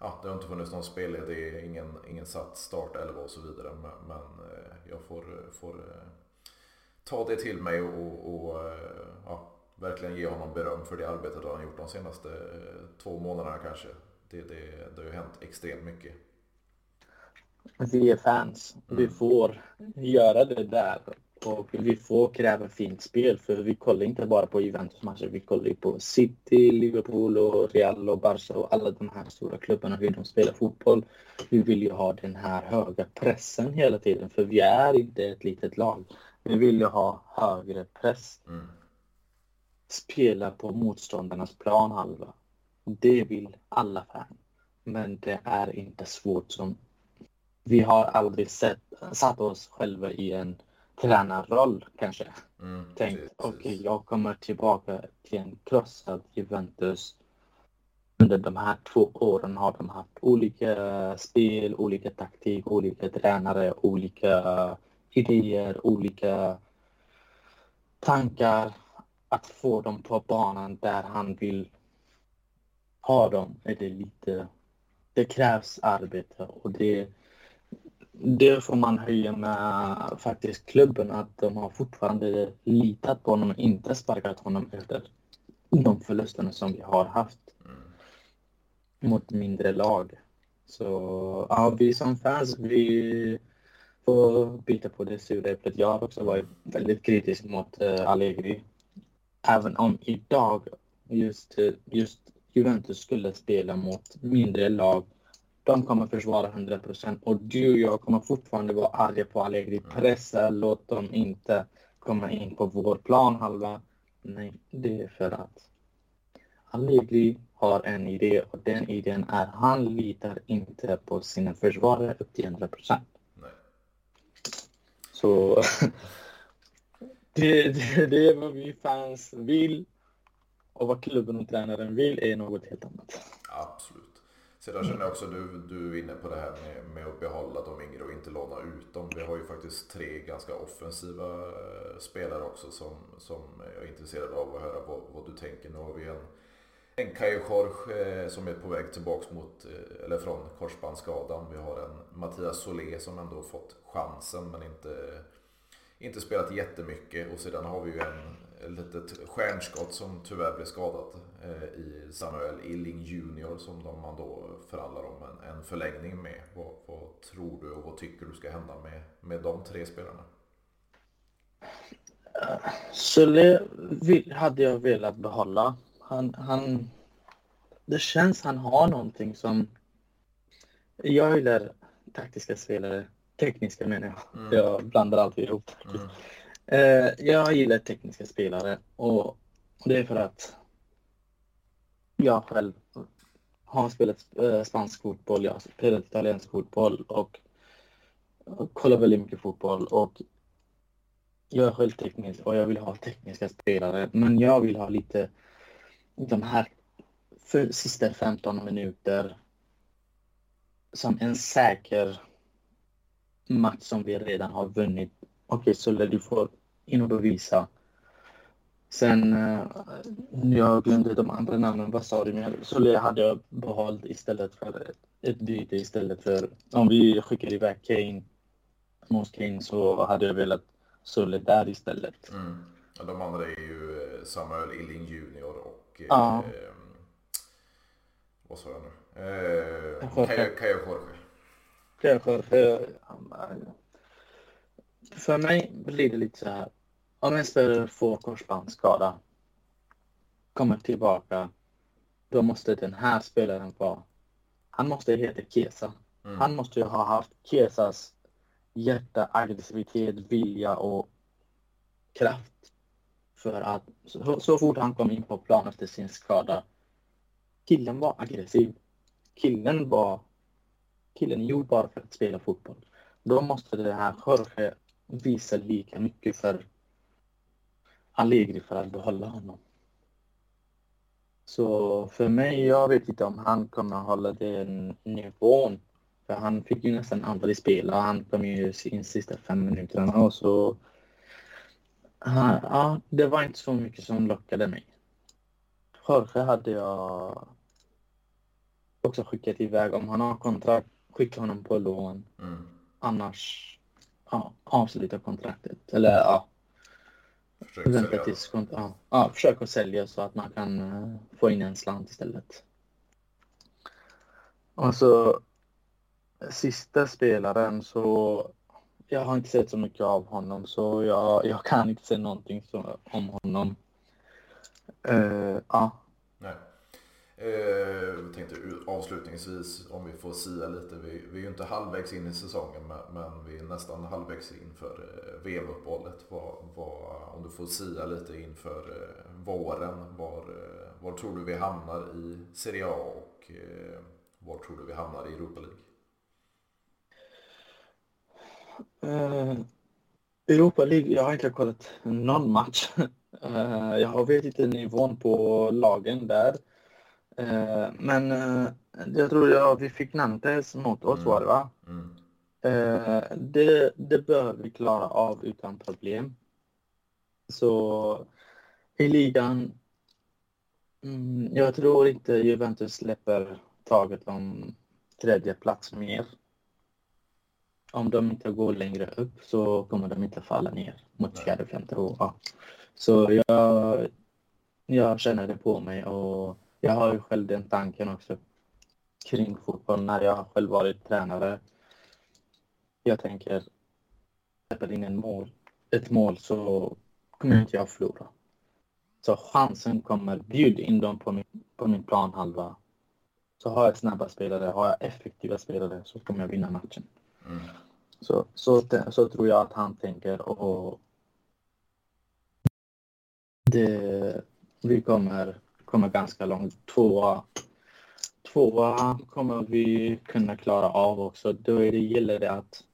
ja, det har inte funnits någon spel det är ingen, ingen satt startelva och så vidare. Men, men eh, jag får, får eh, ta det till mig och, och ja, verkligen ge honom beröm för det arbetet han har gjort de senaste två månaderna kanske. Det, det, det har ju hänt extremt mycket vi är fans. Vi mm. får göra det där Och vi får kräva fint spel för vi kollar inte bara på Juventus matcher. Vi kollar på City, Liverpool och Real och Barca och alla de här stora klubbarna hur de spelar fotboll. Vi vill ju ha den här höga pressen hela tiden för vi är inte ett litet lag. Vi vill ju ha högre press. Mm. Spela på motståndarnas planhalva. Det vill alla fan. Men det är inte svårt som... Vi har aldrig sett, satt oss själva i en tränarroll kanske. Mm, Tänkt, okej, okay, jag kommer tillbaka till en krossad Juventus. Under de här två åren har de haft olika spel, olika taktik, olika tränare, olika idéer, olika tankar. Att få dem på banan där han vill ha dem är det lite... Det krävs arbete och det det får man höja med faktiskt klubben att de har fortfarande litat på honom och inte sparkat honom efter de förlusterna som vi har haft mm. mot mindre lag. Så ja, vi som fans, vi får byta på det sura äpplet. Jag har också varit väldigt kritisk mot uh, Allegri. Även om idag just, just Juventus skulle spela mot mindre lag de kommer försvara 100 procent och du och jag kommer fortfarande vara arga på Allegri. Pressa, låt dem inte komma in på vår planhalva. Nej, det är för att Allegri har en idé och den idén är att han litar inte på sina försvarare upp till 100 procent. Så [LAUGHS] det, det, det är vad vi fans vill och vad klubben och tränaren vill är något helt annat. Absolut. Sedan känner jag också att du, du är inne på det här med, med att behålla de yngre och inte låna ut dem. Vi har ju faktiskt tre ganska offensiva eh, spelare också som, som jag är intresserad av att höra vad, vad du tänker. Nu har vi en, en Kajo Jorge eh, som är på väg tillbaks mot, eh, eller från korsbandsskadan. Vi har en Mattias Solé som ändå fått chansen men inte, inte spelat jättemycket. Och sedan har vi ju en, ett litet stjärnskott som tyvärr blev skadat eh, i Samuel Illing Junior som de man då förhandlar om en, en förlängning med. Vad, vad, tror du och vad tycker du ska hända med, med de tre spelarna? Sule hade jag velat behålla. Han, han, det känns han har någonting som... Jag gillar taktiska spelare. Tekniska menar jag. Mm. Jag blandar alltid ihop. Mm. Eh, jag gillar tekniska spelare och det är för att jag själv har spelat eh, spansk fotboll, jag har spelat italiensk fotboll och, kollar väldigt mycket fotboll och jag är själv teknisk och jag vill ha tekniska spelare men jag vill ha lite de här för sista 15 minuter som en säker match som vi redan har vunnit. Okej, okay, så du får in och bevisa. Sen, uh, jag glömde de andra namnen, vad sa du mer? Solé hade jag behållit istället för ett byte istället för, om vi skickar iväg Kane mot Kane så hade jag velat Solé där istället. Mm. De andra är ju eh, Samuel Illing Junior och ja. eh, vad sa jag nu? Eh, Kayo Jorge. Kayo Jorge. För mig blir det lite så här om en spelare får korsbandsskada, kommer tillbaka, då måste den här spelaren vara... Han måste heta Kesa. Mm. Han måste ju ha haft Kesas hjärta, aggressivitet, vilja och kraft. För att så, så fort han kom in på plan efter sin skada, killen var aggressiv. Killen var... Killen är gjord bara för att spela fotboll. Då måste det här Jorge visa lika mycket för Allegri för att behålla honom. Så för mig, jag vet inte om han kommer hålla den nivån. För han fick ju nästan aldrig spela. Han kom ju in sista fem minuterna och så... Ja, det var inte så mycket som lockade mig. Jorge hade jag också skickat iväg. Om han har kontrakt, skicka honom på lån. Mm. Annars, ja, avsluta kontraktet. Eller ja, Försök Vänta tills ja. ja, försök att sälja så att man kan uh, få in en slant istället. Och så sista spelaren så jag har inte sett så mycket av honom så jag, jag kan inte säga någonting så, om honom. Uh, ja. Eh, jag Eh, tänkte avslutningsvis om vi får sia lite. Vi, vi är ju inte halvvägs in i säsongen men vi är nästan halvvägs inför eh, VM-uppehållet. om du får sia lite inför eh, våren. Var, var tror du vi hamnar i Serie A och eh, var tror du vi hamnar i Europa League? Uh, Europa League, jag har inte kollat någon match. Uh, [LAUGHS] jag vet inte nivån på lagen där. Uh, men jag tror jag, vi fick Nantes mot oss mm. var det va? Mm. det, det bör vi klara av utan problem. Så i ligan, mm, jag tror inte Juventus släpper taget om tredje plats mer om de inte går längre upp så kommer de inte falla ner mot fjärde, femte och ja. Så jag, jag känner det på mig och jag har ju själv den tanken också kring fotboll när jag själv varit tränare. Jag tänker, släpper in en mål, ett mål så kommer inte jag förlora. Så chansen kommer, bjud in dem på min, på min planhalva. Så har jag snabba spelare, har jag effektiva spelare så kommer jag vinna matchen. Mm. Så, så, så tror jag att han tänker och det, vi kommer kommer ganska långt. Tvåa, tvåa kommer vi kunna klara av också. Då är det, gäller det att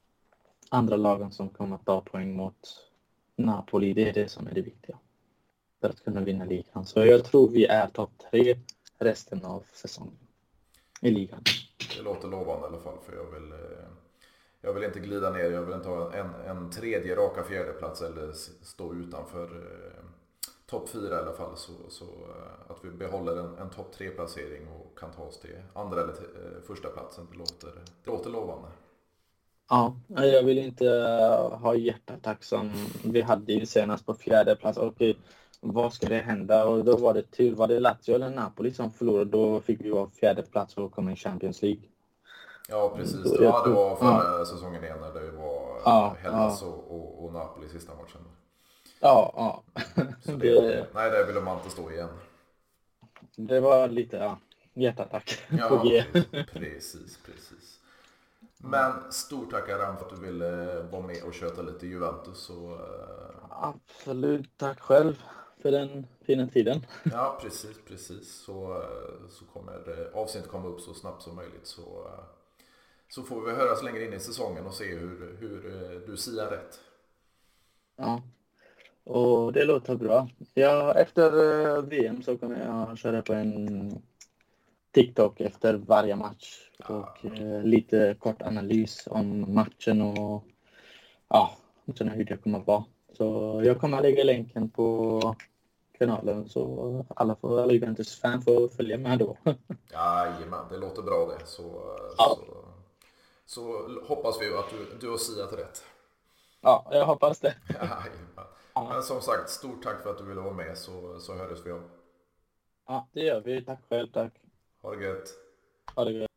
andra lagen som kommer ta poäng mot Napoli, det är det som är det viktiga. För att kunna vinna ligan. Så jag tror vi är topp tre resten av säsongen i ligan. Det låter lovande i alla fall för jag vill eh, jag vill inte glida ner, jag vill inte ha en, en tredje raka fjärdeplats eller stå utanför eh, topp fyra i alla fall. Så, så eh, att vi behåller en, en topp tre placering och kan ta oss till andra eller till, eh, första platsen. Det låter, låter lovande. Ja, jag vill inte uh, ha hjärtattack som vi hade ju senast på fjärde plats. Okej, vad ska det hända? Och då var det tur. Var det Lazio eller Napoli som förlorade, då fick vi vara fjärde plats och komma i Champions League. Ja, precis. Ja, det var förra ja. säsongen igen när det var ja, Hellas ja. Och, och, och Napoli sista matchen. Ja, ja. Det, nej, där ville man inte stå igen. Det var lite ja, hjärtattack ja, på G. Precis, precis. Men stort tack Aram för att du ville vara med och köta lite Juventus. Och, uh... Absolut, tack själv för den fina tiden. Ja, precis, precis. Så, eh, så kommer avsnittet komma upp så snabbt som möjligt. Så, så får vi höras längre in i säsongen och se hur, hur eh, du siar rätt. Ja, och det låter bra. Ja, efter eh, VM så kommer jag köra på en TikTok efter varje match och eh, lite kort analys om matchen och ja, sen hur det kommer vara. Så jag kommer lägga länken på kanalen så alla, får, alla Juventus-fan får följa med då. [LAUGHS] Jajamän, det låter bra det. Så, ja. så så hoppas vi att du, du har siat rätt. Ja, jag hoppas det. [LAUGHS] ja, Men som sagt, stort tack för att du ville vara med så, så hördes vi om. Ja, det gör vi. Tack själv, tack. Ha det gött. Ha det gött.